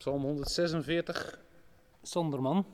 Psalm 146, Sanderman.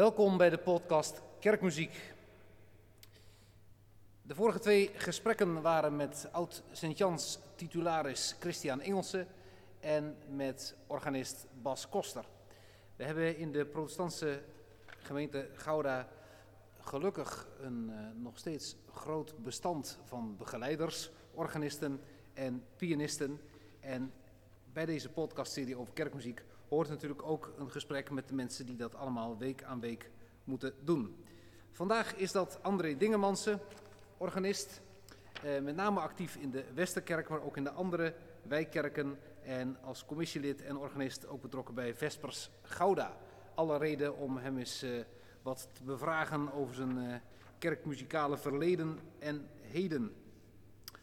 Welkom bij de podcast Kerkmuziek. De vorige twee gesprekken waren met oud Sint-Jans titularis Christian Engelse en met organist Bas Koster. We hebben in de protestantse gemeente Gouda gelukkig een uh, nog steeds groot bestand van begeleiders, organisten en pianisten. En bij deze podcastserie over kerkmuziek hoort natuurlijk ook een gesprek met de mensen die dat allemaal week aan week moeten doen. Vandaag is dat André Dingemansen, organist, eh, met name actief in de Westerkerk, maar ook in de andere wijkkerken. En als commissielid en organist ook betrokken bij Vespers Gouda. Alle reden om hem eens eh, wat te bevragen over zijn eh, kerkmuzikale verleden en heden.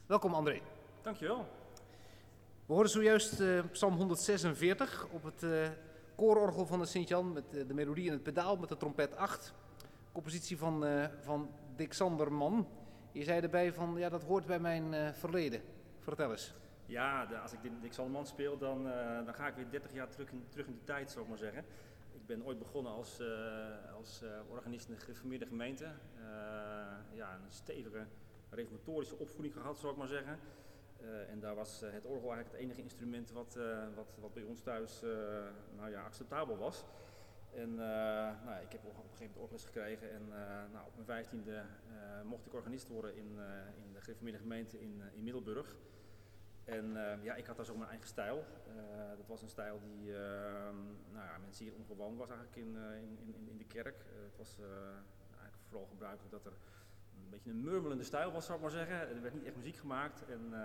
Welkom André. Dankjewel. We hoorden zojuist uh, Psalm 146 op het uh, koororgel van de Sint-Jan met uh, de melodie en het pedaal met de trompet 8. Compositie van, van Dick Sanderman. Je zei erbij van, ja dat hoort bij mijn verleden. Vertel eens. Ja, als ik Dick Sanderman speel, dan, dan ga ik weer 30 jaar terug in, terug in de tijd, zou ik maar zeggen. Ik ben ooit begonnen als, als organist in de gereformeerde gemeente. ja, een stevige reformatorische opvoeding gehad, zou ik maar zeggen. Uh, en daar was uh, het orgel eigenlijk het enige instrument wat, uh, wat, wat bij ons thuis nou ja, acceptabel was. En nou, ik heb op een gegeven moment orgels gekregen en nou, op mijn vijftiende mocht ik organist worden in, in de gereformeerde gemeente in, in Middelburg. En ja, ik had daar zo mijn eigen stijl. dat was een stijl die nou ja, men zeer ongewoon was eigenlijk in, in, in, in de kerk. het was eigenlijk vooral gebruikelijk dat er een beetje een murmelende stijl was, zou ik maar zeggen. Er werd niet echt muziek gemaakt. En uh,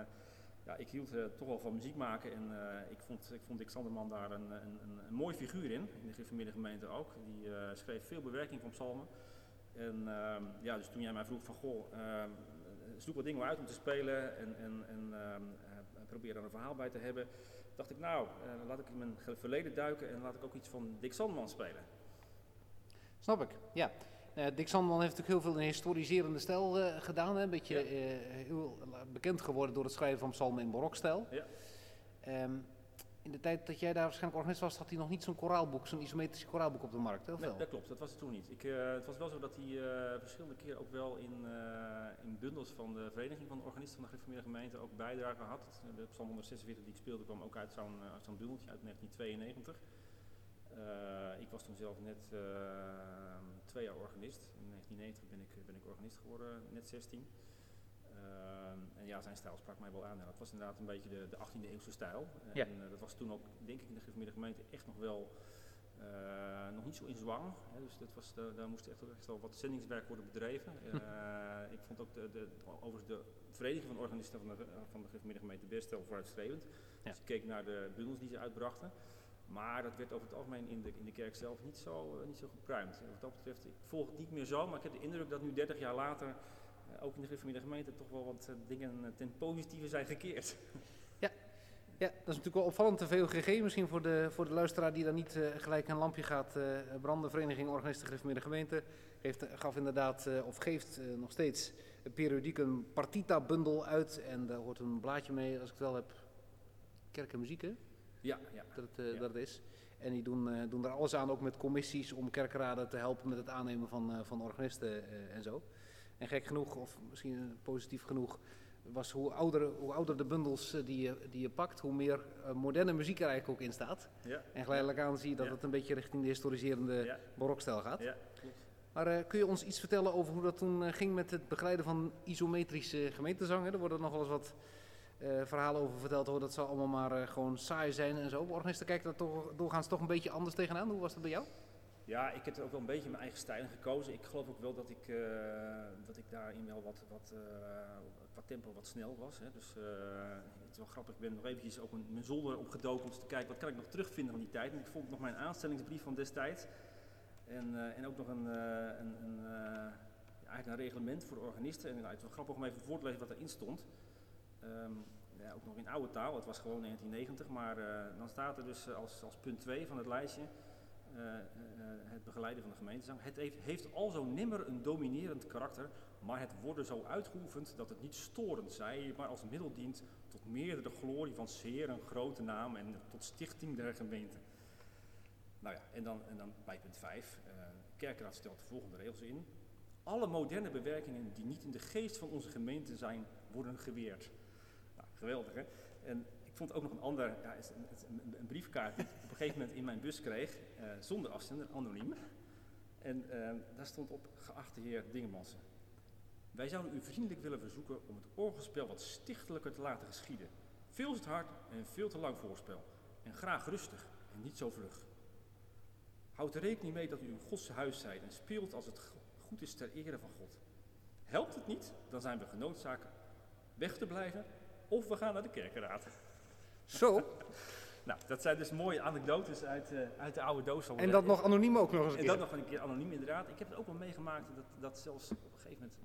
ja, ik hield uh, toch wel van muziek maken. En uh, ik, vond, ik vond Dick Sanderman daar een, een, een, een mooi figuur in. In de gereformeerde gemeente ook. Die schreef veel bewerking van psalmen. En ehm, ja, dus toen jij mij vroeg van, goh, ehm, zoek wat dingen uit om te spelen. En, en, en ehm, probeer er een verhaal bij te hebben. Dacht ik, nou, laat ik in mijn verleden duiken en laat ik ook iets van Dick Sanderman spelen. Snap ik, ja. Uh, Dick Sandman heeft natuurlijk heel veel in historiserende stijl uh, gedaan. Hè? Een beetje ja. uh, heel bekend geworden door het schrijven van psalmen in barokstijl. Ja. Um, in de tijd dat jij daar waarschijnlijk organist was, had hij nog niet zo'n koraalboek, zo'n isometrische koraalboek op de markt. Hè, nee, dat klopt, dat was het toen niet. Ik, het was wel zo dat hij verschillende keren ook wel in, in bundels van de Vereniging van de Organisten van de Gereformeerde Gemeente ook bijdrage had. De psalm 146 die ik speelde kwam ook uit zo'n zo'n bundeltje uit 1992. Uh, ik was toen zelf net uh, twee jaar organist. In 1990 ben ik, ben ik organist geworden, net 16. Uh, en ja, zijn stijl sprak mij wel aan. En dat was inderdaad een beetje de, de 18e eeuwse stijl. Ja. En dat was toen ook, denk ik, in de gereformeerde gemeente echt nog wel nog niet zo in zwang. Hè, dus dat was, de, daar moest echt, echt wel wat zendingswerk worden bedreven. ik vond ook de, de, overigens de vereniging van organisten van de, van de gemeente best wel vooruitstrevend. Ja. Dus ik keek naar de bundels die ze uitbrachten. Maar dat werd over het algemeen in de, in de kerk zelf niet zo, uh, niet zo gepruimd. Wat dat betreft, ik volg het niet meer zo, maar ik heb de indruk dat nu 30 jaar later, uh, ook in de gereformeerde gemeente, toch wel wat uh, dingen ten positieve zijn gekeerd. Ja. Ja, dat is natuurlijk wel opvallend. De VOGG, misschien voor de, voor de luisteraar die dan niet gelijk een lampje gaat branden. Vereniging Organisten Gereformeerde Gemeente heeft, gaf inderdaad, of geeft nog steeds periodiek een partita-bundel uit. En daar hoort een blaadje mee, als ik het wel heb, kerk en muziek, hè? Ja, ja. Dat het, ja. dat het is. En die doen, doen er alles aan, ook met commissies, om kerkraden te helpen met het aannemen van, van organisten en zo. En gek genoeg, of misschien positief genoeg, was hoe ouder, hoe ouder de bundels die je, die je pakt, hoe meer moderne muziek er eigenlijk ook in staat. Ja. En geleidelijk aan zie je dat Ja. het een beetje richting de historiserende Ja. barokstijl gaat. Maar eh, kun je ons iets vertellen over hoe dat toen eh, ging met het begeleiden van isometrische gemeentezang? hè? Er worden nog wel eens wat eh, verhalen over verteld, hoor, dat zal allemaal maar eh, gewoon saai zijn en zo. Organisten kijken daar toch, doorgaans toch een beetje anders tegenaan. Hoe was dat bij jou? Ja, ik heb er ook wel een beetje mijn eigen stijl gekozen. Ik geloof ook wel dat ik, eh, dat ik daarin wel wat, wat eh, qua tempo wat snel was. Hè. Dus eh, het is wel grappig, ik ben nog eventjes ook mijn, zolder opgedoken om te kijken wat kan ik nog terugvinden van die tijd. Ik vond nog mijn aanstellingsbrief van destijds. En, eh, en ook nog een, eh, een, een, eh, eigenlijk een reglement voor de organisten. En nou, het is wel grappig om even voor te lezen wat erin stond. Ehm, ja, ook nog in oude taal, het was gewoon 1990, maar eh, dan staat er dus eh, als, als punt 2 van het lijstje eh, het begeleiden van de gemeentezang. Het heeft, heeft alzo nimmer een dominerend karakter, maar het worden zo uitgeoefend dat het niet storend zij, maar als middel dient tot meerdere glorie van zeer een grote naam en tot stichting der gemeente. Nou ja, en dan, en dan bij punt 5. eh Kerkraad stelt de volgende regels in. Alle moderne bewerkingen die niet in de geest van onze gemeente zijn, worden geweerd. Geweldig hè? En ik vond ook nog een ander, ja, een, een, een briefkaart die ik op een gegeven moment in mijn bus kreeg, eh, zonder afzender, anoniem. En eh, daar stond op, geachte heer Dingemansen. Wij zouden u vriendelijk willen verzoeken om het orgelspel wat stichtelijker te laten geschieden. Veel te hard en veel te lang voorspel. En graag rustig en niet zo vlug. Houd er rekening mee dat u in Gods huis zijt en speelt als het go- goed is ter ere van God. Helpt het niet, dan zijn we genoodzaakt weg te blijven of we gaan naar de kerkenraad. Zo, Nou, dat zijn dus mooie anekdotes uit, eh, uit de oude doos. en dat nog anoniem ook nog eens een en keer. dat nog een keer anoniem inderdaad. Ik heb het ook wel meegemaakt dat, dat zelfs op een gegeven moment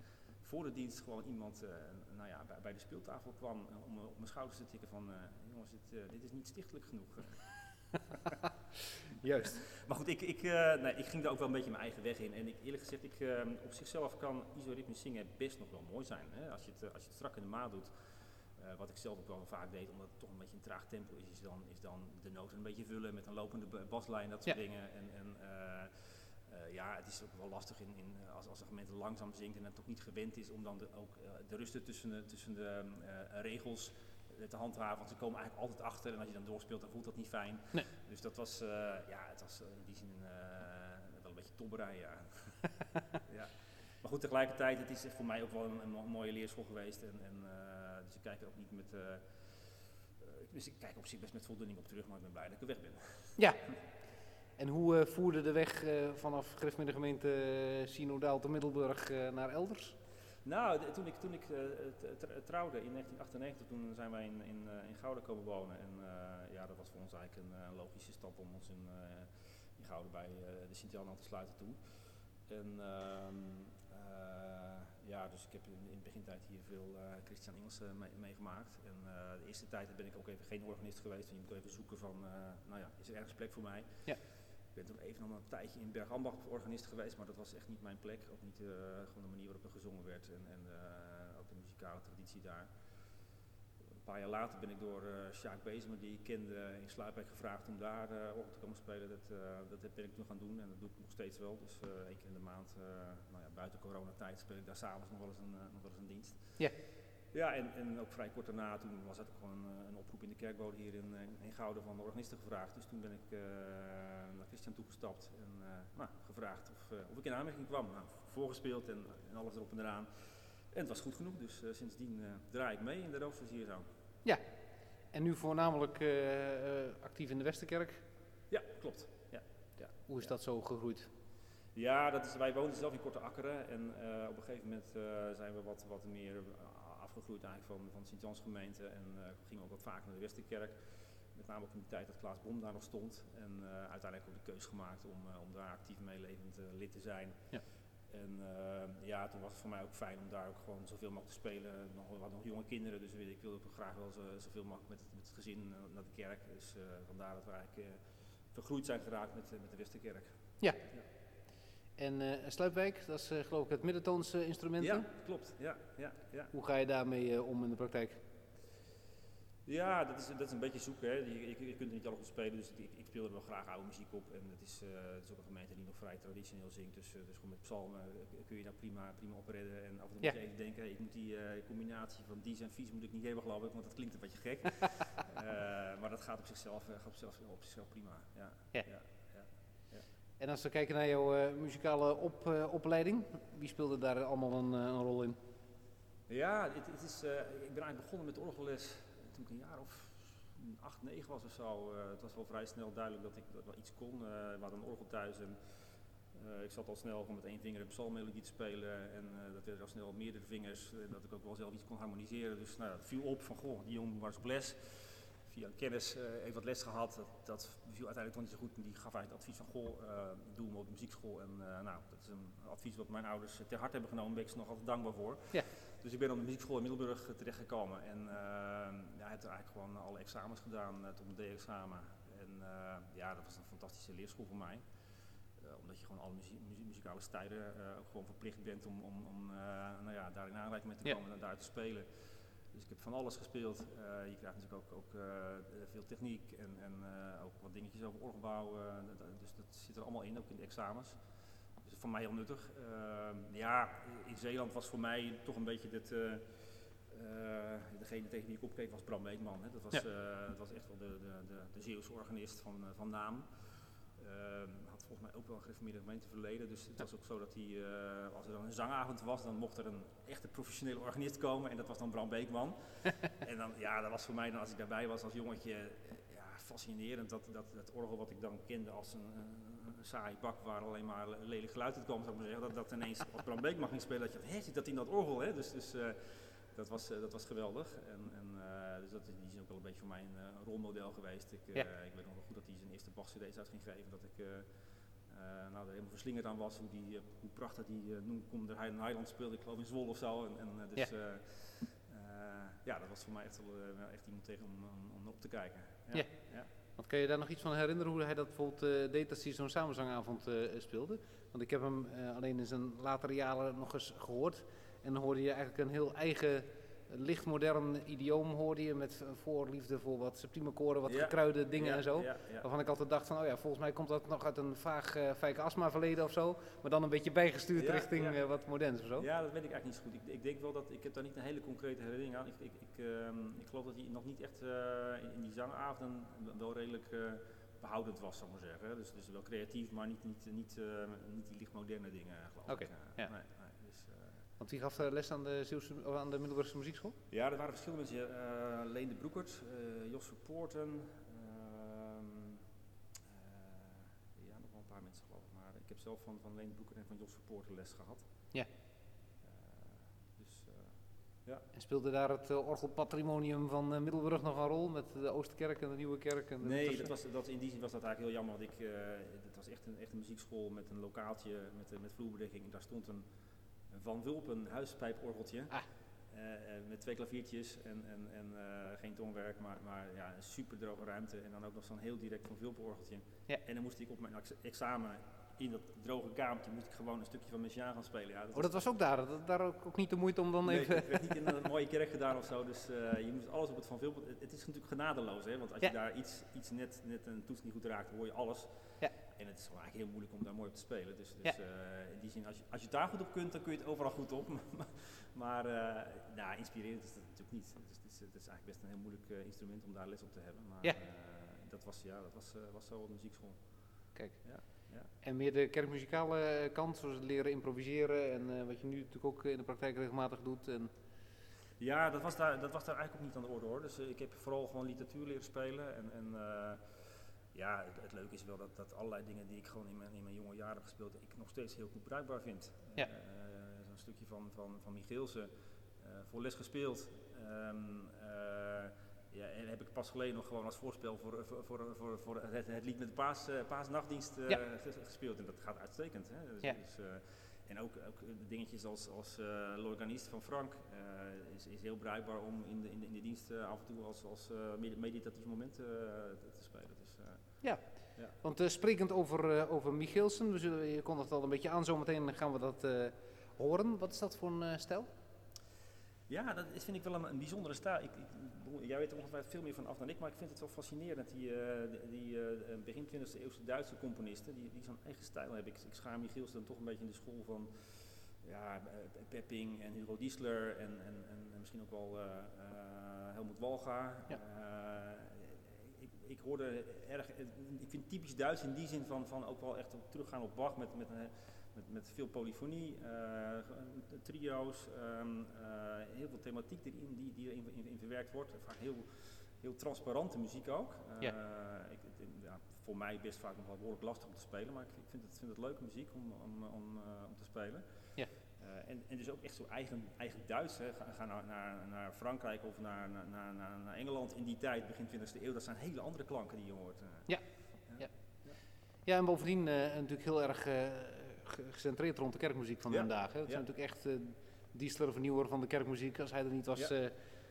voor de dienst gewoon iemand eh, nou ja, bij, bij de speeltafel kwam eh, om op mijn schouders te tikken van jongens, dit, dit is niet stichtelijk genoeg. Juist. Maar goed, ik, ik, nee, ik ging daar ook wel een beetje mijn eigen weg in. En ik, eerlijk gezegd, ik, op zichzelf kan isoritmisch zingen best nog wel mooi zijn. Hè? Als, je het, als je het strak in de maat doet. Eh, wat ik zelf ook wel vaak deed, omdat het toch een beetje een traag tempo is, is dan, is dan de noten een beetje vullen met een lopende ba- baslijn, dat soort Ja. dingen. En, en eh, eh, ja, het is ook wel lastig in, in, als, als een gemeente langzaam zingt en het toch niet gewend is om dan de, ook de rusten tussen de, tussen de regels te handhaven. Want ze komen eigenlijk altijd achter en als je dan doorspeelt, dan voelt dat niet fijn. Nee. Dus dat was, ja, het was in die zin wel een beetje tobberij, ja. ja. Maar goed, tegelijkertijd, het is voor mij ook wel een, een mo- mooie leerschool geweest. En, en, dus ik kijk er ook niet met, eh, eh, dus ik kijk op zich best met voldoening op terug, maar ik ben blij dat ik er weg ben. Ja. En hoe eh, voerde de weg vanaf Griffmeerde gemeente uh, Sinodaal te Middelburg naar elders? Nou, de- toen ik, toen ik trouwde in 1998, toen zijn wij in, in, in Gouden komen wonen. En ja, dat was voor ons eigenlijk een, logische stap om ons in, in Gouden bij de Sint-Jan aan te sluiten toen. En ehm, eh, ja, dus ik heb in, in de begintijd hier veel eh, Christian Engels eh, mee- meegemaakt. En eh, de eerste tijd ben ik ook even geen organist geweest. En je moet even zoeken van, eh, nou ja, is er ergens plek voor mij? Ja. Ik ben toen even nog een tijdje in Bergambach organist geweest, maar dat was echt niet mijn plek. Ook niet eh, gewoon de manier waarop er gezongen werd en, en eh, ook de muzikale traditie daar. Een paar jaar later ben ik door eh Sjaak Bezemer, die ik kende in Sluipwijk, gevraagd om daar eh orgel te komen spelen. Dat, eh, dat ben ik toen gaan doen en dat doe ik nog steeds wel. Dus één keer in de maand, nou ja, buiten coronatijd, speel ik daar s'avonds nog, wel eens een, nog wel eens een dienst. Ja. Ja, en, en ook vrij kort daarna, toen was het ook gewoon een oproep in de kerkbode hier in, in Gouden van de organisten gevraagd. Dus toen ben ik naar Christian toegestapt en nou, gevraagd of, of ik in aanmerking kwam. Nou, voorgespeeld en, en alles erop en eraan. En het was goed genoeg, dus sindsdien draai ik mee in de roosters hier zo. En nu voornamelijk eh, eh, actief in de Westerkerk. Ja, klopt. Ja. Hoe is Ja. dat zo gegroeid? Ja, dat is, wij woonden zelf in Korte Akkeren en eh, op een gegeven moment zijn we wat, wat meer afgegroeid eigenlijk van, van de Sint-Jans gemeente en gingen ook wat vaker naar de Westerkerk. Met name ook in de tijd dat Klaas Bom daar nog stond. En uiteindelijk ook de keus gemaakt om, om daar actief meelevend lid te zijn. Ja. En uh, ja, toen was het voor mij ook fijn om daar ook gewoon zoveel mogelijk te spelen. Nog, we hadden nog jonge kinderen, dus ik wilde ook graag wel zo, zoveel mogelijk met, met het gezin naar de kerk. Dus uh, vandaar dat we eigenlijk vergroeid zijn geraakt met, met de Westerkerk. Ja. ja. En Sluipwijk, dat is geloof ik het middentoonse instrumenten? Ja, klopt. Ja, ja, ja. Hoe ga je daarmee om in de praktijk? Ja, dat is, dat is een beetje zoeken. Hè. Je, je, je kunt er niet alles op spelen, dus ik, ik, speel er wel graag oude muziek op. En het is, het is ook een gemeente die nog vrij traditioneel zingt. Dus, dus gewoon met psalmen kun je daar prima, prima op redden. En af en toe ja. moet je even denken, hey, ik moet die combinatie van dies en vies moet ik niet helemaal geloven, want dat klinkt een beetje gek. maar dat gaat op zichzelf, gaat op zichzelf, op zichzelf prima. Ja. ja. En als we kijken naar jouw muzikale op, opleiding, wie speelde daar allemaal een, een rol in? Ja, het, het is, ik ben eigenlijk begonnen met orgelles toen ik een jaar of acht, negen was of zo. het was wel vrij snel duidelijk dat ik dat wel iets kon. we hadden een orgel thuis en ik zat al snel gewoon met één vinger een psalmmelodie te spelen. En dat werden al snel meerdere vingers, dat ik ook wel zelf iets kon harmoniseren. Dus nou, dat viel op van, goh, die jongen was op les via kennis uh, even wat les gehad. Dat, dat viel uiteindelijk toch niet zo goed. En die gaf eigenlijk het advies van, goh, uh, doe hem op de muziekschool. En uh, nou, dat is een advies wat mijn ouders ter harte hebben genomen. Ben ik ze nog altijd dankbaar voor. Ja. Dus ik ben op de muziekschool in Middelburg terechtgekomen. En ja, ik heb er eigenlijk gewoon alle examens gedaan tot mijn D-examen. En ja, dat was een fantastische leerschool voor mij. omdat je gewoon alle muzie muzie muzikale stijlen ook gewoon verplicht bent om, om, om nou ja, daar in aanraking mee te komen ja. en daar te spelen. Dus ik heb van alles gespeeld. Uh, je krijgt natuurlijk ook, ook uh, veel techniek en, en uh, ook wat dingetjes over orgelbouw. dus dat zit er allemaal in, ook in de examens. Voor mij heel nuttig. ja, in Zeeland was voor mij toch een beetje dit, degene tegen wie ik opkeek was Bram Weekman. Hè. Dat, was, ja. dat was echt wel de, de, de, de Zeeuwse organist van, van naam. Uh, had volgens mij ook wel een gereformeerde gemeenteverleden. Dus het was ook zo dat hij, als er dan een zangavond was, dan mocht er een echte professionele organist komen. En dat was dan Bram Beekman. en dan, ja, dat was voor mij dan, als ik daarbij was als jongetje, ja, fascinerend. Dat, dat, dat orgel wat ik dan kende als een, saai bak waar alleen maar lelijk geluid uit kwam, zou ik maar zeggen. Dat, dat ineens als Bram Beekman ging spelen, dat je, hé, zit dat in dat orgel, hè? Dus, dus uh, dat was, uh, dat was geweldig. En, en uh, dus dat is, die is ook wel een beetje voor mij een, rolmodel geweest. Ik, ja. ik weet nog wel goed dat hij zijn eerste Bach-cd's uit ging geven. Dat ik uh, nou, er helemaal verslingerd aan was, hoe, die, uh, hoe prachtig die uh, er Highland speelde, ik geloof in Zwolle of zo. En, en dus ja. ja. dat was voor mij echt, wel, echt iemand tegen om, om, om op te kijken. Ja. ja. ja. Want kan je daar nog iets van herinneren hoe hij dat bijvoorbeeld deed als hij zo'n samenzangavond speelde? Want ik heb hem alleen in zijn latere jaren nog eens gehoord. En dan hoorde je eigenlijk een heel eigen licht modern idioom hoorde je met voorliefde voor wat subtieme koren, wat ja. gekruide dingen ja, en zo. Ja, waarvan ik altijd dacht van, oh ja, volgens mij komt dat nog uit een vaag uh, fijke astma verleden of zo. Maar dan een beetje bijgestuurd richting uh, wat moderns of zo. Ja, dat weet ik eigenlijk niet zo goed. Ik, ik, denk wel dat, ik heb daar niet een hele concrete herinnering aan. Ik, ik, ik, uh, ik geloof dat hij nog niet echt eh, in, in, die zangavonden wel redelijk behoudend was, zal ik maar zeggen. Dus, dus wel creatief, maar niet, niet, niet, niet die licht moderne dingen, geloof okay, ik. Nee. Want wie gaf les aan de, Zeeuwse, aan de Middelburgse Muziekschool? Ja, er waren verschillende mensen. Uh, Leen de Broekert, uh, Jos Verpoorten. Uh, ja, nog wel een paar mensen geloof ik. Maar ik heb zelf van, van Leen de Broekert en van Jos Verpoorten les gehad. Ja. dus, ja. En speelde daar het orgelpatrimonium van Middelburg nog een rol met de Oosterkerk en de Nieuwe Kerk? En de nee, dat was, dat, in die zin was dat eigenlijk heel jammer. Want ik, het was echt een, echt een muziekschool met een lokaaltje met, met vloerbedekking. Daar stond een van Wulpen huispijporgeltje. Ah. Uh, met twee klaviertjes en, en, en uh, geen tongwerk, maar, maar ja, een super droge ruimte. En dan ook nog zo'n heel direct Van Wulpen orgeltje. Ja. En dan moest ik op mijn examen in dat droge kamertje moest ik gewoon een stukje van Messiaen gaan spelen. Ja, dat oh, dat was ook daar? Dat, daar ook, ook niet de moeite om dan nee, even... het werd niet in een mooie kerk gedaan of zo, dus uh, je moest alles op het Van Wulpen... Het, het is natuurlijk genadeloos, hè, want als ja. je daar iets, iets net, net een toets niet goed raakt, hoor je alles. En het is gewoon eigenlijk heel moeilijk om daar mooi op te spelen. Dus, dus ja. uh, in die zin, als je, als je daar goed op kunt, dan kun je het overal goed op. maar uh, nou, inspirerend is dat natuurlijk niet. Dus het is, het is eigenlijk best een heel moeilijk uh, instrument om daar les op te hebben. Maar ja. dat was, ja, dat was, was zo op de muziekschool. Kijk. Ja. Ja. En meer de kerkmuzikale kant, zoals het leren improviseren en wat je nu natuurlijk ook in de praktijk regelmatig doet. En ja, dat was, daar, dat was daar eigenlijk ook niet aan de orde hoor. Dus ik heb vooral gewoon literatuur leren spelen en... en ja, het, het, leuke is wel dat, dat allerlei dingen die ik gewoon in mijn, in mijn jonge jaren heb gespeeld, ik nog steeds heel goed bruikbaar vind. Ja. Uh, Zo'n stukje van, van, van Michielsen, uh, voor les gespeeld. Um, uh, ja, en heb ik pas geleden nog gewoon als voorspel voor, voor, voor, voor, voor het, het, lied met de paas, paasnachtdienst ja. gespeeld. En dat gaat uitstekend. Hè? Dus, ja. dus, en ook, ook dingetjes als, als l'organist van Frank is, is heel bruikbaar om in de, in de, in de dienst af en toe als, als meditatief moment te, te, spelen. Dus, ja. ja, want sprekend over, over Michielsen, we zullen, je kondigt al een beetje aan, zometeen gaan we dat horen. Wat is dat voor een stijl? Ja, dat is, vind ik wel een, een bijzondere stijl. Ik, ik, jij weet er ongetwijfeld veel meer van af dan ik, maar ik vind het wel fascinerend. Die, die begin 20e eeuwse Duitse componisten, die, die zo'n eigen stijl hebben. Ik, ik schaam Michiels dan toch een beetje in de school van ja, Pepping en Hugo Diesler en, en, en misschien ook wel Helmut Walga. Ja. Hoorde erg, ik vind typisch Duits in die zin van, van ook wel echt teruggaan op Bach met, met een met, met veel polyfonie, uh, trio's, um, heel veel thematiek erin die, die erin in, in verwerkt wordt. Vaak heel, heel transparante muziek ook. Ja. Ik, ja, voor mij best vaak nog wel behoorlijk lastig om te spelen, maar ik, ik vind, het, vind het leuke muziek om, om, om, om te spelen. Ja. en, en dus ook echt zo eigen, eigen Duits. Hè. Ga, ga naar, naar, naar, Frankrijk of naar, naar, naar, Engeland in die tijd, begin 20e eeuw. Dat zijn hele andere klanken die je hoort. Ja. Ja. Ja. ja, en bovendien natuurlijk heel erg gecentreerd rond de kerkmuziek van ja. de dagen. Het is natuurlijk echt uh, Diesler vernieuwer van de kerkmuziek. Als hij er niet was uh,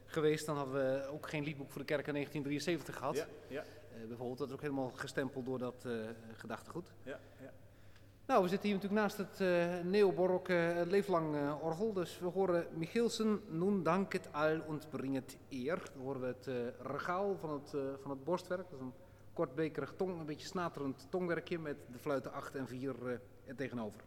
geweest, dan hadden we ook geen liedboek voor de kerk in 1973 gehad. Ja. Ja. Uh, bijvoorbeeld, dat is ook helemaal gestempeld door dat gedachtegoed. Ja. Nou, we zitten hier natuurlijk naast het uh, neobarok leeflang orgel. Dus we horen Michielsen, Nun danket al und bringet eer. Dan horen we het regaal van het, van het borstwerk. Dat is een kortbekerig tong, een beetje snaterend tongwerkje met de fluiten 8 en 4 er tegenover.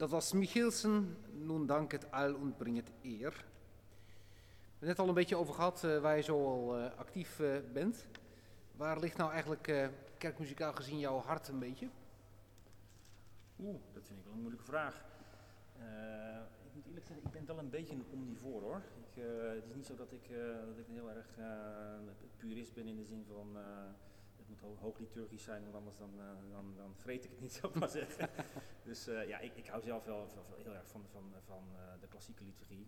Dat was Michielsen, nun dank het al und bring het eer. We hebben net al een beetje over gehad uh, waar je zo al uh, actief uh, bent. Waar ligt nou eigenlijk kerkmuzikaal gezien jouw hart een beetje? Oeh, dat vind ik wel een moeilijke vraag. ik moet eerlijk zeggen, ik ben wel een beetje een omnivoor hoor. Ik, het is niet zo dat ik, dat ik een heel erg purist ben in de zin van moet hoog liturgisch zijn, want anders dan, uh, dan, dan vreet ik het niet, zou ik maar zeggen. dus uh, ja, ik, ik hou zelf wel, heel erg van, van, van uh, de klassieke liturgie.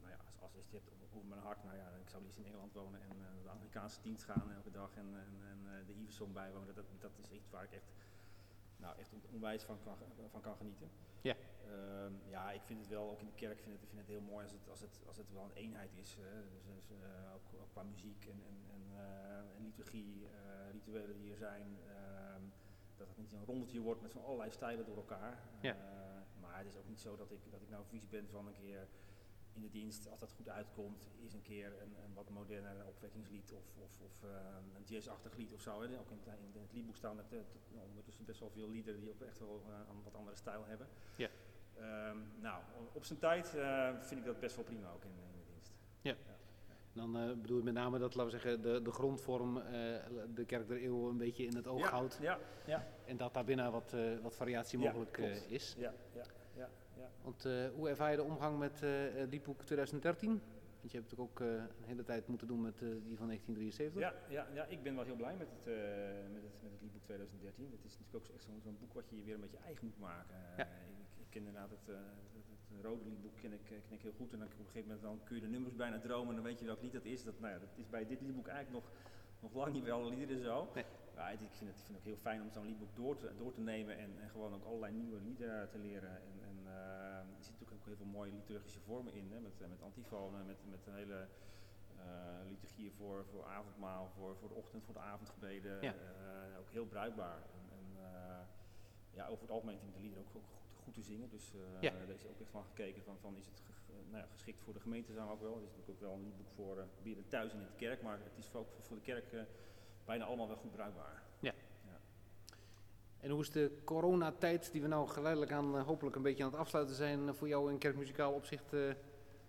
nou ja, als, als je het hebt over mijn hart, nou ja, ik zou liefst in Engeland wonen en de Amerikaanse dienst gaan elke dag en, en, en de Iverson bijwonen. Dat, dat is iets waar ik echt, nou, echt onwijs van kan, van kan genieten. Ja. Um, ja, ik vind het wel, ook in de kerk vind ik, vind het heel mooi als het, als het, als het wel een eenheid is. dus, dus uh, ook, ook, qua muziek en, en, en, uh, en liturgie, uh, rituelen die er zijn. Ehm, dat het niet een rondeltje wordt met van allerlei stijlen door elkaar. Ja. maar het is ook niet zo dat ik, dat ik nou vies ben van een keer in de dienst, als dat goed uitkomt, is een keer een, een wat moderner opwekkingslied of, of, of een jazzachtig lied of zo. Hè. Ook in, in, het liedboek staan er ondertussen best wel veel liederen die ook echt wel een wat andere stijl hebben. Ja. Um, nou, op zijn tijd uh, vind ik dat best wel prima ook in, in de dienst. Ja. ja. Dan uh, bedoel ik met name dat, laten we zeggen, de, de grondvorm uh, de kerk der eeuw een beetje in het oog ja, houdt. Ja, ja. En dat daarbinnen wat, wat variatie mogelijk is. Ja, ja, ja, ja. Want hoe ervaar je de omgang met Liedboek 2013? Want je hebt natuurlijk ook een hele tijd moeten doen met die van 1973. Ja, ja, ja, ik ben wel heel blij met het, met het, met het Liedboek 2013. Het is natuurlijk ook echt zo'n boek wat je weer een beetje eigen moet maken. Ja ken inderdaad het, uh, het, het rode liedboek ken ik, ken ik heel goed. En dan op een gegeven moment dan kun je de nummers bijna dromen en dan weet je welk lied dat is. Dat, nou ja, dat is bij dit liedboek eigenlijk nog, nog lang niet wel liederen zo. Nee. Maar ik vind, het, ik vind het ook heel fijn om zo'n liedboek door te, door te nemen en, en gewoon ook allerlei nieuwe liederen te leren. En, en uh, er zitten natuurlijk ook heel veel mooie liturgische vormen in, hè, met, met antifonen, met, met een hele uh, liturgieën voor, voor avondmaal, voor, voor de ochtend, voor de avondgebeden. Ja. Uh, ook heel bruikbaar. En, en ja, over het algemeen vind ik de liederen ook, ook goed te zingen. Dus uh, ja. daar is ook echt van gekeken van, van is het nou ja, geschikt voor de gemeentezaal ook wel. Het is natuurlijk ook wel een boek voor uh, binnen thuis en in de kerk, maar het is ook voor de kerk uh, bijna allemaal wel goed bruikbaar. Ja. ja. En hoe is de coronatijd die we nou geleidelijk aan hopelijk een beetje aan het afsluiten zijn voor jou in kerkmuzikaal opzicht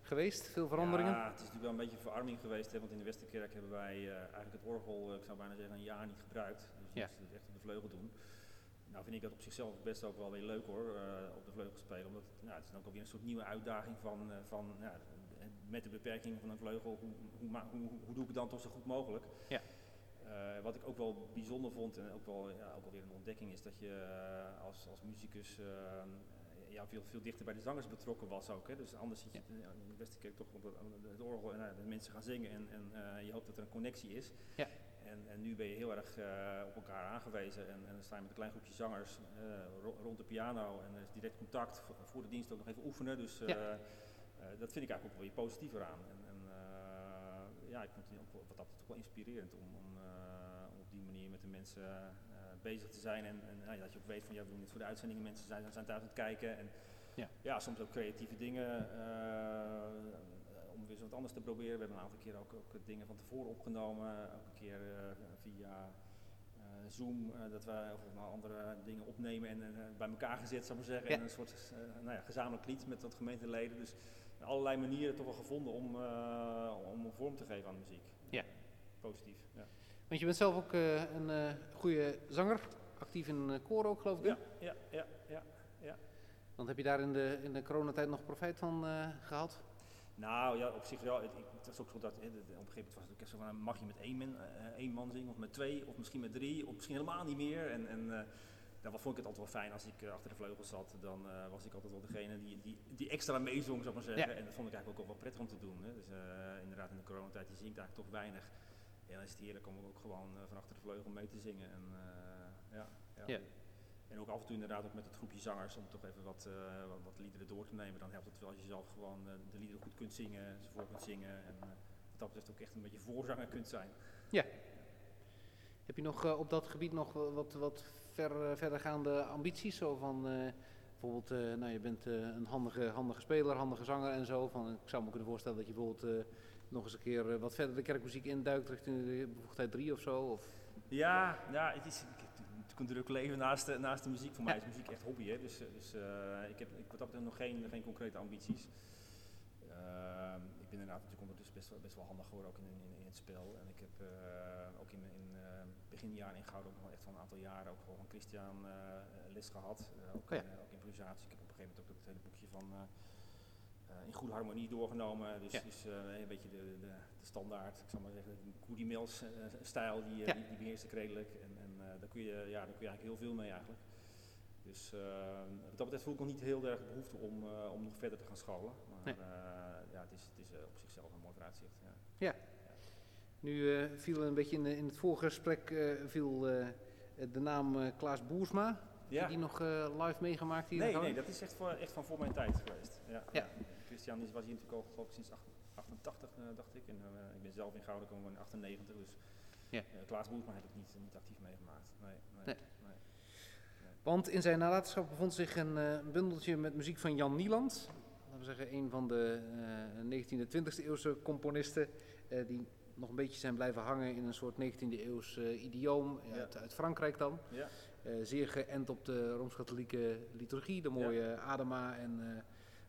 geweest? Veel veranderingen? Ja, het is natuurlijk wel een beetje een verarming geweest, hè, want in de Westerkerk hebben wij eh, eigenlijk het orgel, eh, ik zou bijna zeggen, een jaar niet gebruikt. Dus Ja. dat is echt op de vleugel doen. Nou vind ik dat op zichzelf best ook wel weer leuk hoor, eh, op de vleugel spelen. Omdat het, nou, het is dan ook alweer een soort nieuwe uitdaging van, eh, van ja, met de beperkingen van een vleugel, hoe, hoe, hoe, hoe doe ik het dan toch zo goed mogelijk? Ja. Eh, wat ik ook wel bijzonder vond en ook wel, ja, ook wel weer een ontdekking is dat je als, als muzikus ja, veel, veel dichter bij de zangers betrokken was ook. Hè. Dus anders zit je Ja. in de Westerkerk toch op het, op het orgel en de mensen gaan zingen en, en je hoopt dat er een connectie is. Ja. En, en nu ben je heel erg eh, op elkaar aangewezen en, en dan sta je met een klein groepje zangers eh, ro- rond de piano en er is direct contact. Voor, voor de dienst ook nog even oefenen, dus eh, Ja. dat vind ik eigenlijk ook wel weer positiever aan. En, en ja, ik vond het ook wel- wat dat betreft wel inspirerend om, om, om op die manier met de mensen bezig te zijn. En, en nou ja, dat je ook weet van ja, we doen dit voor de uitzendingen, mensen zijn, zijn thuis aan het kijken. En Ja. ja, soms ook creatieve dingen eens wat anders te proberen. We hebben een aantal keer ook, ook dingen van tevoren opgenomen, ook een keer eh, via eh, Zoom, eh, dat we of andere dingen opnemen en bij elkaar gezet, zou ik maar zeggen. Ja. En een soort nou ja, gezamenlijk lied met wat gemeenteleden. Dus allerlei manieren toch wel gevonden om, om een vorm te geven aan de muziek. Ja. Positief. Ja. Want je bent zelf ook een goede zanger, actief in een koor ook geloof ik. Ja, ja, ja, ja. Want heb je daar in de, in de coronatijd nog profijt van eh, gehad? Nou ja, op zich wel. Het, ik, het was ook zo dat op een gegeven moment was het ook echt zo van, mag je met één, man, eh, één man zingen of met twee of misschien met drie of misschien helemaal niet meer. En, en eh, daar vond ik het altijd wel fijn als ik eh, achter de vleugels zat. Dan was ik altijd wel degene die, die, die extra meezong, zou ik maar zeggen. Ja. En dat vond ik eigenlijk ook wel prettig om te doen. Hè. Dus inderdaad in de coronatijd, je zingt eigenlijk toch weinig. En dan is het heerlijk om ook gewoon van achter de vleugel mee te zingen. En, ja, ja. Ja. En ook af en toe inderdaad ook met het groepje zangers om toch even wat, eh, wat, wat liederen door te nemen. Dan helpt het wel als je zelf gewoon eh, de liederen goed kunt zingen, ze voor kunt zingen. En eh, wat dat betreft ook echt een beetje voorzanger kunt zijn. Heb je nog op dat gebied nog wat, wat ver, verdergaande ambities? Zo van bijvoorbeeld, nou je bent een handige, handige speler, handige zanger en zo. Van, ik zou me kunnen voorstellen dat je bijvoorbeeld nog eens een keer wat verder de kerkmuziek induikt richting de bevoegdheid 3 of zo. Of, Ja, ja het is een druk leven naast de, naast de muziek. Voor mij is muziek echt hobby. Hè? Dus, eh, dus eh, ik heb ik, wat dat betreft nog geen, geen concrete ambities. Ehm, ik ben inderdaad natuurlijk ondertussen best wel, best wel handig geworden ook in, in, in het spel. En ik heb eh, ook in, in eh, beginjaren in Gouden ook nog echt wel een aantal jaren ook wel van Christian les gehad. Eh, ook, Oh ja. ook improvisatie. Ik heb op een gegeven moment ook dat hele boekje van in goede harmonie doorgenomen. Dus, Ja. dus een beetje de, de, de standaard, ik zal maar zeggen, Goody Mills stijl, die, Ja. die, die beheerst ik redelijk. En, en daar, kun je, ja, daar kun je eigenlijk heel veel mee eigenlijk. Dus eh, wat dat betreft voel ik nog niet heel erg behoefte om, eh, om nog verder te gaan scholen. Maar Nee. eh, ja, het is, het is eh, op zichzelf een mooi vooruitzicht. Ja. Nu eh, viel een beetje in, in het vorige gesprek eh, viel, eh, de naam eh, Klaas Boersma. Heb je die nog eh, live meegemaakt hier? Nee, nee, dat is echt, voor, echt van voor mijn tijd geweest. Ja. Ja. Christian is, was hier natuurlijk al geloof ik, sinds 88, eh, dacht ik. En eh, ik ben zelf in Gouden gekomen in 98, dus Ja. eh, Klaas Boersma heb ik niet, niet actief meegemaakt. Nee, nee, Nee. nee. Want in zijn nalatenschap bevond zich een eh, bundeltje met muziek van Jan Nieland. Laten we zeggen, een van de eh 19e, 20e eeuwse componisten. eh, die nog een beetje zijn blijven hangen in een soort 19e eeuws eh, idioom. Ja. Uit, uit Frankrijk dan. Ja. Eh, zeer geënt op de Rooms-Katholieke liturgie. De mooie Adema en eh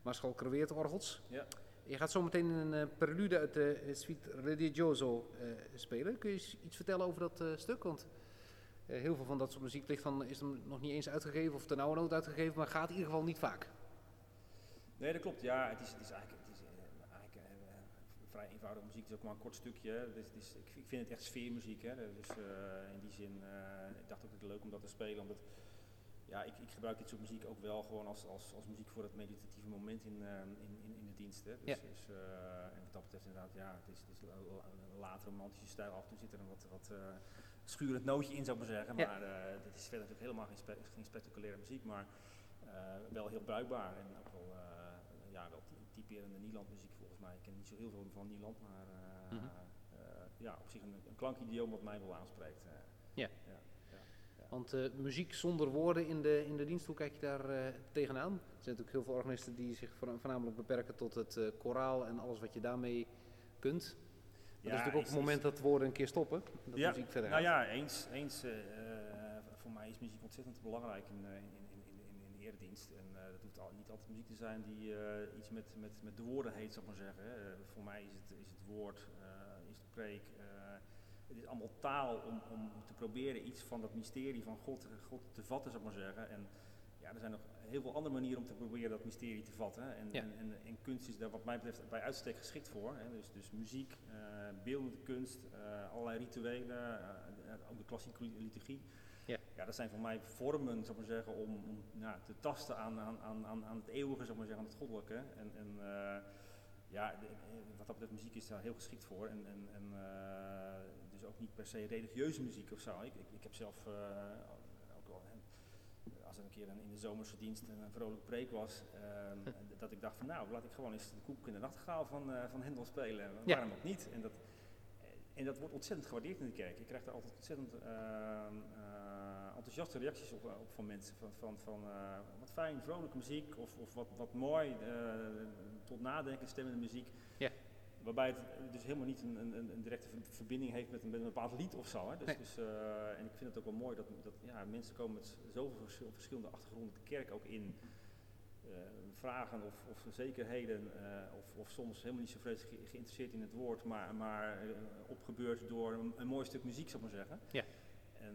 Marschal Creweert orgels. Ja. Je gaat zo meteen een eh, prelude uit de uh, Suite Religioso eh, spelen. Kun je iets vertellen over dat eh, stuk? Want eh, heel veel van dat soort muziek ligt dan, is dan nog niet eens uitgegeven of ten nauwe nood uitgegeven, maar gaat in ieder geval niet vaak. Nee, dat klopt. Ja, het is, het is eigenlijk, het is, eh, eigenlijk eh, eh, vrij eenvoudige muziek. Het is ook maar een kort stukje. is, ik, ik vind het echt sfeermuziek. Hè. Dus eh, in die zin, eh, ik dacht dat het leuk om dat te spelen. Omdat, ja, ik, ik gebruik dit soort muziek ook wel gewoon als, als, als muziek voor het meditatieve moment in, eh, in, in, in de dienst. Hè. Dus, Ja. dus, eh, en wat dat betreft inderdaad, ja, het is, het is een la- een laat romantische stijl. Af en toe zit er een wat, wat eh, schurend nootje in, zou ik maar zeggen. Ja. Maar het is verder natuurlijk helemaal geen, spe- geen spectaculaire muziek. Maar wel heel bruikbaar en ook wel, ja, wel ty- typerende Nieland-muziek volgens mij. Ik ken niet zo heel veel van Nieland, maar Mhm. ja, op zich een, een klankidioom wat mij wel aanspreekt. Ja. ja. Want eh, muziek zonder woorden in de, in de dienst, hoe kijk je daar eh, tegenaan? Er zijn natuurlijk heel veel organisten die zich voorna- voornamelijk beperken tot het eh, koraal en alles wat je daarmee kunt. Maar dat is natuurlijk ook het moment dat woorden een keer stoppen, dat Ja, muziek verder Nou gaat. ja, eens. eens voor mij is muziek ontzettend belangrijk in, in, in, in, in, eredienst. En dat hoeft al, niet altijd muziek te zijn die iets met, met, met de woorden heet, zou ik maar zeggen. voor mij is het, is het woord, is het preek. Het is allemaal taal om, om te proberen iets van dat mysterie van God, God te vatten, zou ik maar zeggen. En ja, er zijn nog heel veel andere manieren om te proberen dat mysterie te vatten. En, en, en, en, kunst is daar wat mij betreft bij uitstek geschikt voor. Hè. Dus, dus muziek, uh, beeldende kunst, uh, allerlei rituelen, uh, ook de klassieke liturgie. Ja. ja, dat zijn voor mij vormen, zou maar zeggen, om, om nou, te tasten aan, aan, aan, aan het eeuwige, zou maar zeggen, aan het goddelijke. En, en ja, de, wat dat betreft, muziek is daar heel geschikt voor. En, en, en niet per se religieuze muziek of zo. Ik, ik, ik heb zelf als er een keer een, in de zomerse dienst een, een vrolijk preek was, ehm, dat ik dacht van nou, laat ik gewoon eens de koek in de nachtegaal van, uh, van Hendel spelen. Waarom ook niet? En dat, en dat wordt ontzettend gewaardeerd in de kerk. Je krijgt er altijd ontzettend uh, enthousiaste reacties op, op, van mensen. Van, van, van wat fijn, vrolijke muziek of, of wat, wat mooi, tot nadenken stemmende muziek. Waarbij het dus helemaal niet een, een, een directe verbinding heeft met een, met een bepaald lied of zo. Hè. Dus, dus uh, en ik vind het ook wel mooi dat, dat ja, mensen komen met zoveel verschillende achtergronden de kerk ook in. Uh, vragen of, of zekerheden, uh, of, of, soms helemaal niet zo vreselijk ge geïnteresseerd in het woord, maar, maar opgebeurd door een, een, mooi stuk muziek, zou ik maar zeggen. Ja. En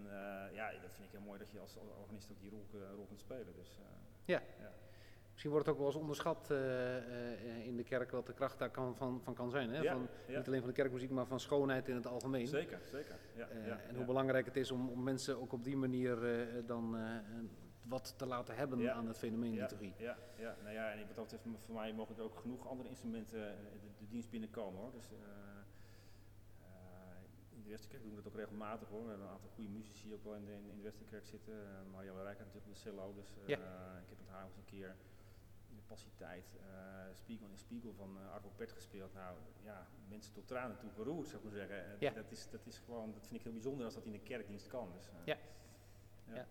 ja, dat vind ik heel mooi dat je als organist ook die rol, rol kunt spelen. Dus, ja. ja. Misschien wordt het ook wel eens onderschat uh, uh, in de kerk wat de kracht daar kan, van, van kan zijn. Hè? Ja, van, ja. Niet alleen van de kerkmuziek, maar van schoonheid in het algemeen. Zeker, zeker. Ja, uh, en hoe belangrijk het is om, om, mensen ook op die manier dan wat te laten hebben aan het fenomeen liturgie. Ja, ja, nou ja, en wat dat betreft, voor mij mogen er ook genoeg andere instrumenten de, de dienst binnenkomen hoor. Dus, in de Westerkerk doen we dat ook regelmatig hoor. We hebben een aantal goede muzici ook wel in de, in de Westerkerk zitten. Uh, Marielle Rijkaard natuurlijk met de cello, dus ik heb met haar eens een keer passietijd, uh, Spiegel in Spiegel van uh, Arvo Pert gespeeld. Nou ja, mensen tot tranen toe geroerd zou ik maar zeggen. Ja. Dat, is, dat is gewoon, dat vind ik heel bijzonder als dat in de kerkdienst kan. Dus, uh, ja. ja. ja.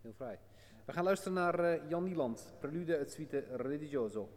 heel vrij. We gaan luisteren naar Jan Nieland, Prelude het Suite Religioso.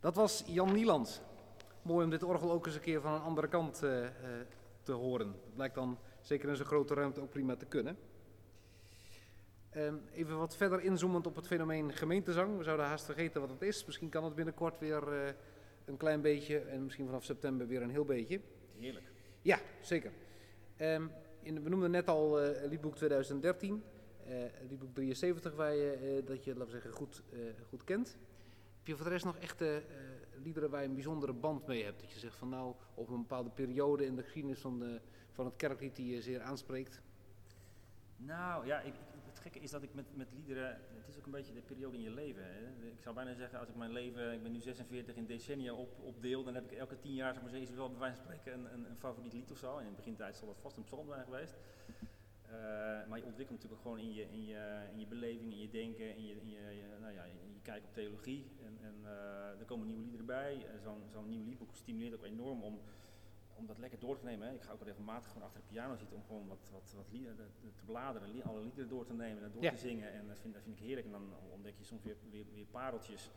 Dat was Jan Nieland. Mooi om dit orgel ook eens een keer van een andere kant uh, uh, te horen. Het blijkt dan zeker in zo'n grote ruimte ook prima te kunnen. Uh, even wat verder inzoomend op het fenomeen gemeentezang. We zouden haast vergeten wat het is. Misschien kan het binnenkort weer eh, een klein beetje en misschien vanaf september weer een heel beetje. Heerlijk. Ja, zeker. Um, in, we noemden net al uh, liedboek 2013, liedboek 73, waar je, dat je, laten we zeggen, goed, goed kent. Heb je voor de rest nog echte uh, liederen waar je een bijzondere band mee hebt? Dat je zegt van nou, op een bepaalde periode in de geschiedenis van, van het kerklied die je zeer aanspreekt? Nou ja, ik, het gekke is dat ik met, met liederen, het is ook een beetje de periode in je leven. Hè. Ik zou bijna zeggen, als ik mijn leven, ik ben nu 46 in decennia op, opdeel, dan heb ik elke tien jaar, zeg maar, is wel bij wijze spreken een, een, een, favoriet lied of zo. En in de begintijd zal dat vast een psalm zijn geweest. Uh, maar je ontwikkelt natuurlijk ook gewoon in je, in je, in je beleving, in je denken, in je, in je, nou ja, in je kijk op theologie. En, en uh, er komen nieuwe liederen bij. Uh, Zo'n zo nieuw liedboek stimuleert ook enorm om om dat lekker door te nemen. Hè. Ik ga ook regelmatig gewoon achter de piano zitten om gewoon wat, wat, wat liederen te bladeren, alle liederen door te nemen en door ja. te zingen. En dat vind, dat vind ik heerlijk. En dan ontdek je soms weer, weer, weer pareltjes.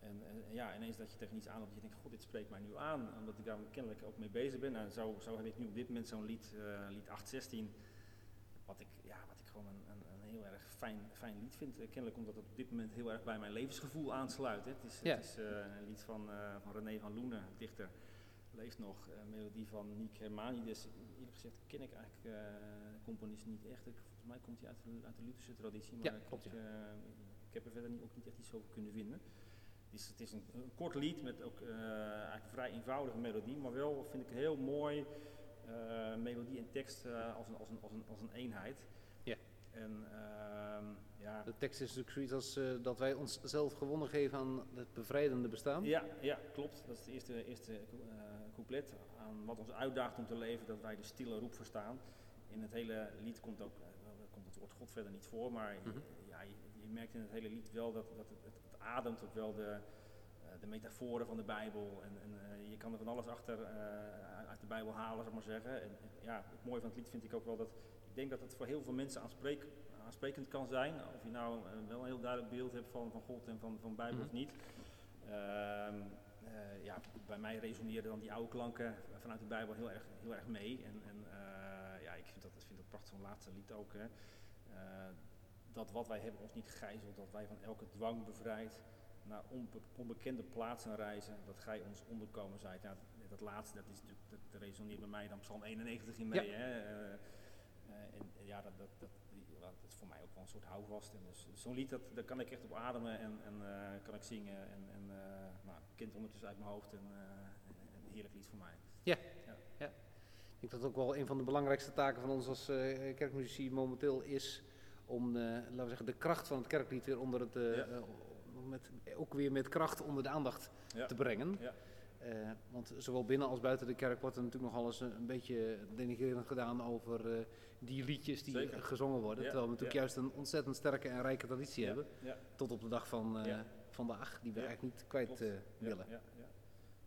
En, en, ja, ineens dat je tegen iets aan dat je denkt, god, dit spreekt mij nu aan, omdat ik daar kennelijk ook mee bezig ben. Nou, zo, zo heb ik nu op dit moment zo'n lied, uh, lied 816, wat ik, ja, wat ik gewoon een, een, een heel erg fijn, fijn lied vind. Uh, kennelijk omdat het op dit moment heel erg bij mijn levensgevoel aansluit. Hè. Het is, ja. het is uh, een lied van, van René van Loenen, dichter leeft nog. Een melodie van Nick Hermanides. Eerlijk gezegd ken ik eigenlijk uh, componist niet echt. Ik, volgens mij komt hij uit, de, uit de Lutherse traditie, maar ja, ik, klopt, ja. uh, ik heb er verder niet, ook niet echt iets over kunnen vinden. Het is, het is een, een, kort lied met ook uh, eigenlijk een vrij eenvoudige melodie, maar wel vind ik heel mooi melodie en tekst als, een, als, een, als, een, als een eenheid. Ja. En, ehm, ja. De tekst is natuurlijk zoiets als uh, dat wij onszelf gewonnen geven aan het bevrijdende bestaan. Ja, ja klopt. Dat is het eerste, eerste couplet. Aan wat ons uitdaagt om te leven, dat wij de stille roep verstaan. In het hele lied komt ook komt het woord God verder niet voor, maar mm -hmm. ja, je, je, merkt in het hele lied wel dat, dat het, het, het ademt ook wel de, de metaforen van de Bijbel. En, en je kan er van alles achter uit de Bijbel halen, zeg maar zeggen. En, ja, het mooie van het lied vind ik ook wel dat ik denk dat het voor heel veel mensen aanspreek, aansprekend kan zijn. Of je nou wel een heel duidelijk beeld hebt van, van God en van, van Bijbel mm -hmm. of niet. Uh, uh, ja, bij mij resoneerden dan die oude klanken vanuit de Bijbel heel erg, heel erg mee. En, en ja, ik vind dat, ik vind dat prachtig, zo'n laatste lied ook. Hè. dat wat wij hebben ons niet gijzelt, dat wij van elke dwang bevrijd naar onbe onbekende plaatsen reizen, dat gij ons onderkomen zijt. Ja, dat, dat laatste, dat, is, dat, dat resoneert bij mij dan Psalm 91 in mee. Ja. Hè. en ja, dat, dat, dat, dat is voor mij ook wel een soort houvast. En dus zo'n lied, dat, daar kan ik echt op ademen en, en uh, kan ik zingen. En, en nou, kind ondertussen uit mijn hoofd en een heerlijk lied voor mij. Ja. ja. ja. Ik denk dat ook wel een van de belangrijkste taken van ons als kerkmuzici momenteel is om, laten we zeggen, de kracht van het kerklied weer onder het, ja. Met, ook weer met kracht onder de aandacht ja. te brengen. Ja. Uh, want zowel binnen als buiten de kerk wordt er natuurlijk nogal eens een, een beetje denigrerend gedaan over uh, die liedjes die Zeker. gezongen worden. Ja, terwijl we natuurlijk juist een ontzettend sterke en rijke traditie hebben. Tot op de dag van uh, vandaag, die we eigenlijk niet kwijt willen. Ja, ja.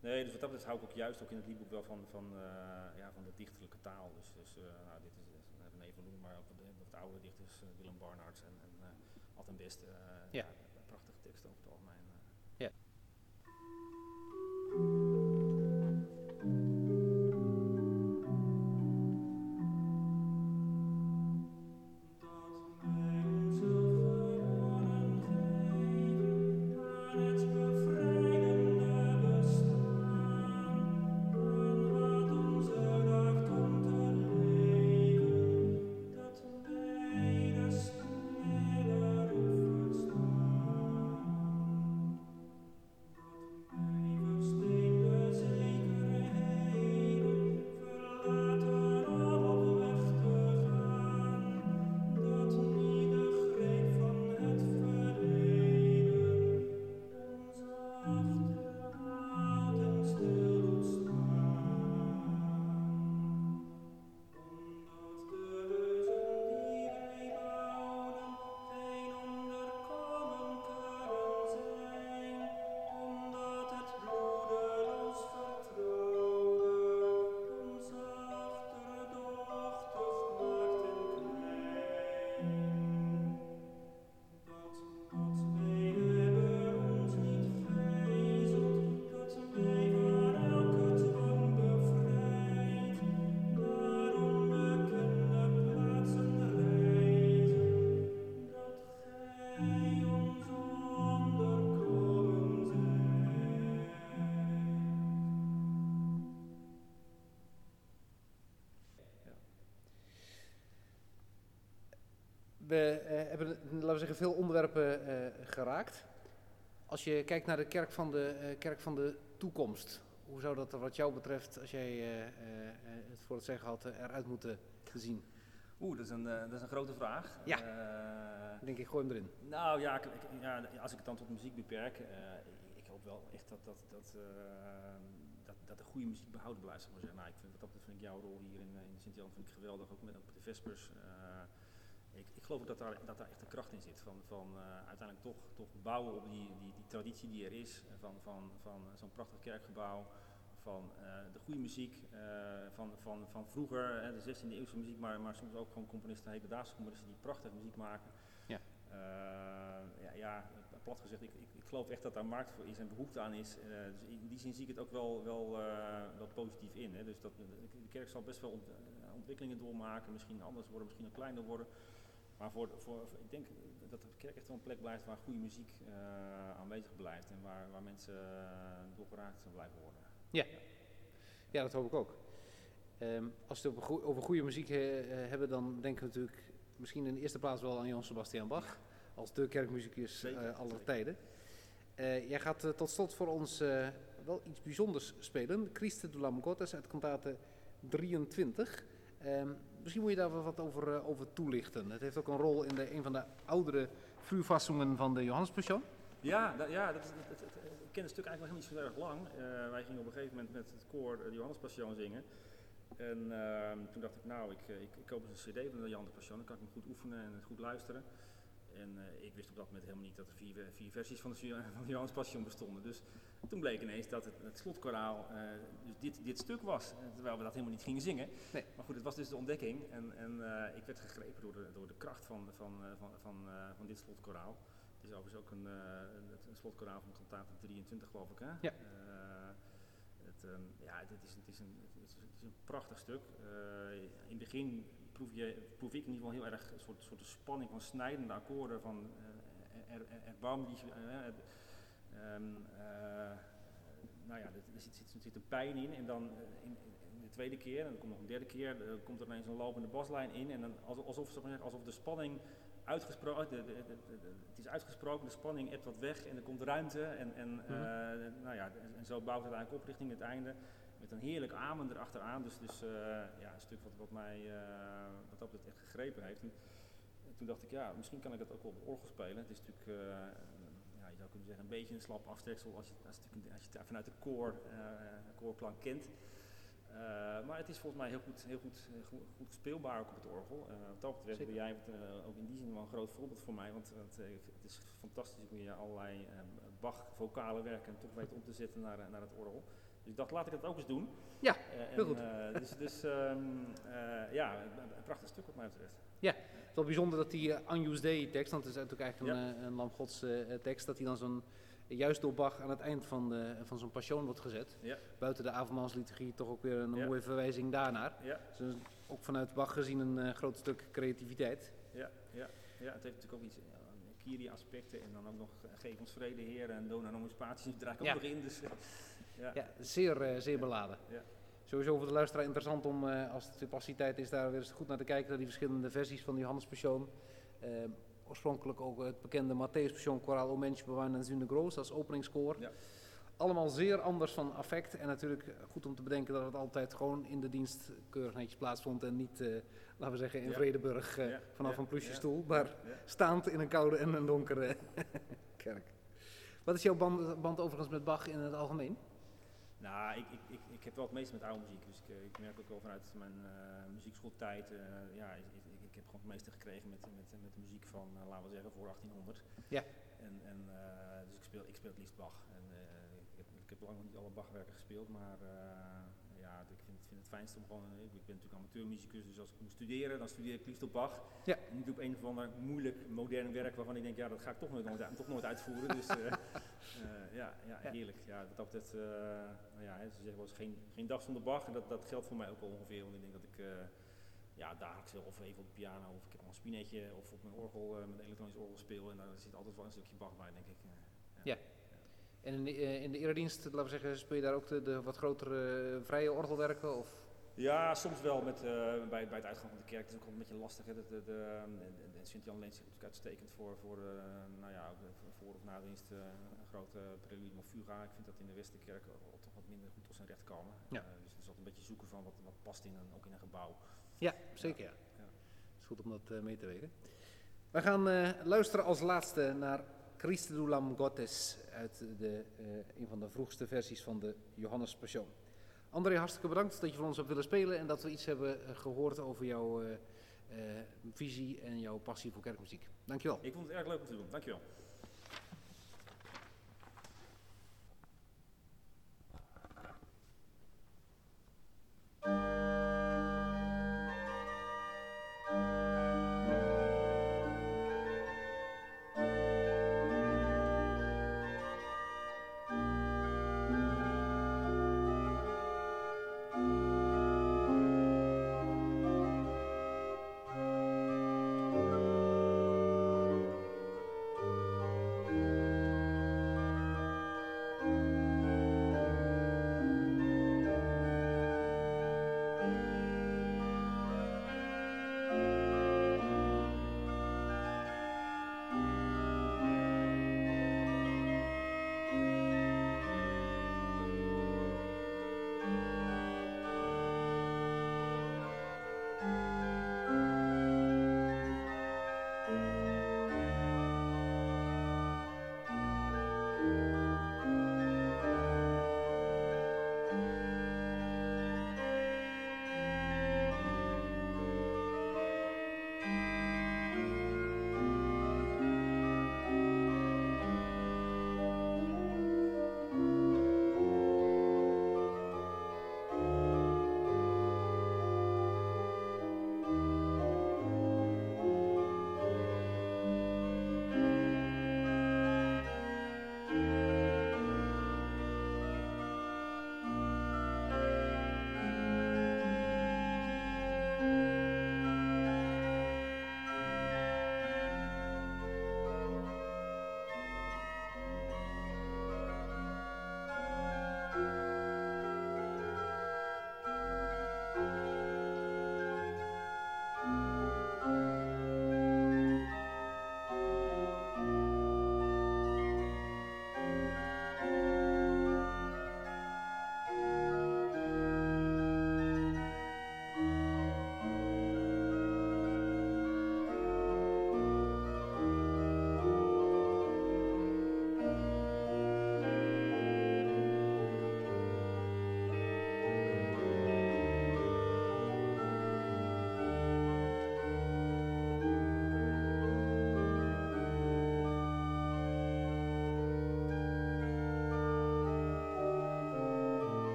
Nee, dus wat dat betreft hou ik ook juist ook in het liedboek wel van, van, ja, van de dichterlijke taal. Dus, dus nou, dit is René van Loen, maar ook de, de oude dichters, Willem Barnards en, en altijd best. Ja. Prachtige teksten over het hebben, veel onderwerpen eh, geraakt. Als je kijkt naar de kerk van de, eh, kerk van de toekomst, hoe zou dat er wat jou betreft, als jij eh, het voor het zeggen had, eruit moeten zien? Oeh, dat is een, dat is een grote vraag. Ja. Denk ik, gooi hem erin. Nou ja, ik- ja, als ik het dan tot muziek beperk, ik, ik hoop wel echt dat, dat, dat, dat, dat de goede muziek behouden blijft. Zeg maar zeggen. Nou, ik vind, wat dat vind ik jouw rol hier in, in Sint-Jan vind ik geweldig, ook met op de Vespers. Eh, ik, ik geloof ook dat daar, dat daar echt een kracht in zit. Van, van eh, uiteindelijk toch, toch bouwen op die, die, die traditie die er is. eh, Van, van, van zo'n prachtig kerkgebouw. Van eh, de goede muziek eh, van, van, van vroeger, hè, de 16e eeuwse muziek, maar, maar soms ook gewoon componisten, hedendaagse componisten die prachtige muziek maken. Ja. Eh, ja, ja, plat gezegd, ik, ik, ik geloof echt dat daar markt voor is en behoefte aan is. Eh, dus in die zin zie ik het ook wel, wel, eh, wel positief in. Hè. Dus dat, de, de kerk zal best wel ont- eh, ontwikkelingen doormaken, misschien anders worden, misschien nog kleiner worden. Maar voor, voor, voor- ik denk dat de kerk echt wel een plek blijft waar goede muziek eh, aanwezig blijft en waar, waar mensen uh, doorgeraakt zijn blijven worden. Ja, dat hoop ik ook. Ehm, als we het over, over goede muziek eh, eh, hebben, dan denken we natuurlijk misschien in de eerste plaats wel aan Johann Sebastian Bach. Als de kerkmuzikus eh aller tijden. Eh, jij gaat eh, tot slot voor ons eh, wel iets bijzonders spelen. Christe de Lamgotes uit kantate 23. Ehm, misschien moet je daar wat over, eh, over toelichten. Het heeft ook een rol in de, een van de oudere vuurvassingen van de Johannespassion. Ja, ja dat, dat- ik ken het stuk eigenlijk nog niet zo erg lang. Eh, wij gingen op een gegeven moment met het koor de Johannes Passion zingen. En ehm, toen dacht ik, nou, ik, eh, ik, koop eens een cd van de Johannes Passion, dan kan ik hem goed oefenen en goed luisteren. En eh, ik wist op dat moment helemaal niet dat er vier, vier versies van de, van de Johannes Passion bestonden. Dus toen bleek ineens dat het, het slotkoraal eh, dus dit, dit stuk was, eh, terwijl we dat helemaal niet gingen zingen. Nee. Maar goed, het was dus de ontdekking en, en eh, ik werd gegrepen door de, door de kracht van, van, eh, van, van, eh, van dit slotkoraal. Het is overigens ook een, eh, een, slotkoraal van kantate 23 geloof ik hè? Ja. Eh, het, ehm, ja, het is, het, is een, het, is, het is een prachtig stuk. Eh, in het begin proef, je, proef ik in ieder geval heel erg een soort, soort spanning van snijdende akkoorden, van eh, er, er, erbarmelijk, eh, ehm, eh, nou ja, er zit, zit, zit een pijn in en dan eh, in, in de tweede keer, en dan komt nog een derde keer, er komt er ineens een lopende baslijn in en dan alsof, alsof, de spanning uitgesproken, het is uitgesproken, de spanning ebt wat weg en er komt ruimte en, en, eh, nou ja, en, en zo bouwt het eigenlijk op richting het einde met een heerlijk amen erachteraan. Dus, dus eh, ja, een stuk wat, wat mij uh, wat dat echt gegrepen heeft. En, toen dacht ik, ja, misschien kan ik dat ook wel op orgel spelen. Het is natuurlijk, uh, ja, je zou kunnen zeggen, een beetje een slap afsteksel als je, als, je het vanuit de koor, koorklank kent. Maar het is volgens mij heel goed, heel goed, goed, goed speelbaar ook op het orgel. Wat dat betreft ben jij ook in die zin wel een groot voorbeeld voor mij. Want het, het is fantastisch hoe je allerlei Bach-vocale werken toch weet om te zetten naar, naar het orgel. Dus ik dacht, laat ik het ook eens doen. Ja, uh, heel goed. dus dus um, ja, een, prachtig stuk wat mij betreft. Ja, het is wel bijzonder dat die uh, Anjus Dei tekst, want het is natuurlijk eigenlijk een, ja. een Lam Gods tekst, dat die dan zo'n juist door Bach aan het eind van, de, van zo'n passion wordt gezet. Ja. Buiten de avondmaalsliturgie toch ook weer een ja. mooie verwijzing daarnaar. Ja. Dus ook vanuit Bach gezien een uh, groot stuk creativiteit. Ja, ja, ja, het heeft natuurlijk ook iets Kyrie-aspecten en dan ook nog uh, geef ons vrede Heer en Dona Nomus Patis draait ook ja. nog in. Dus, ja. ja, zeer, zeer beladen. Ja. Sowieso voor de luisteraar interessant om, uh, als de passietijd is, daar weer eens goed naar te kijken, naar die verschillende versies van die Johannes Passion. Uh, oorspronkelijk ook het bekende Matthäus Passion Choraal O Mensch Bewaren en Zune Groos als openingskoor. Ja. Allemaal zeer anders van affect en natuurlijk goed om te bedenken dat het altijd gewoon in de dienst keurig netjes plaatsvond en niet, uh, laten we zeggen, in ja. Vredeburg uh, ja. vanaf ja. een plusjestoel, maar staand in een koude en een donkere kerk. Wat is jouw band, band overigens met Bach in het algemeen? Nou, ik, ik, ik, ik heb wel het meeste met oude muziek. Dus ik, ik merk ook wel vanuit mijn uh, muziekschooltijd. Ja, ik, ik, ik, heb gewoon het meeste gekregen met, met, met de muziek van, laten we zeggen, voor 1800. Ja. En, en, dus ik speel, ik speel het liefst Bach. En, ik, heb, lang niet alle Bachwerken gespeeld, maar ja, ik vind, vind het fijnst om gewoon. Ik ben natuurlijk amateurmuzikus, dus als ik moet studeren, dan studeer ik liefst op Bach. Ja. En niet op een of ander moeilijk modern werk waarvan ik denk, ja, dat ga ik toch nooit, nooit, toch nooit uitvoeren. Dus ja, ja, heerlijk. Ja, dat nou ja, ze zeggen wel eens geen, geen dag zonder Bach. En dat, dat geldt voor mij ook wel ongeveer. Want ik denk dat ik ja, dagelijks of even op de piano of ik heb al een spinetje of op mijn orgel, uh, een elektronisch orgel speel. En daar zit altijd wel een stukje Bach bij, denk ik. Uh, ja. ja. En in de, in de eredienst, laten we zeggen, speel je daar ook de, de wat grotere vrije orgelwerken? Of? Ja, soms wel met, eh, bij, bij het uitgang van de kerk. Het is ook een beetje lastig. Hè. De, de, de, de Sint-Jan leent zich natuurlijk uitstekend voor, voor uh, nou ja, voor of na dienst uh, een grote preludium of fuga. Ik vind dat in de Westerkerk toch wat minder goed tot zijn recht komen. Ja. dus het is altijd een beetje zoeken van wat, wat past in een, ook in een gebouw. Ja, zeker ja. ja. Het is goed om dat mee te weten. We gaan luisteren als laatste naar Christe Dulam Gottes uit de, een van de vroegste versies van de Johannes Passion. André, hartstikke bedankt dat je voor ons hebt willen spelen en dat we iets hebben eh, gehoord over jouw uh, visie en jouw passie voor kerkmuziek. Dankjewel. Ik vond het erg leuk om te doen. Dankjewel.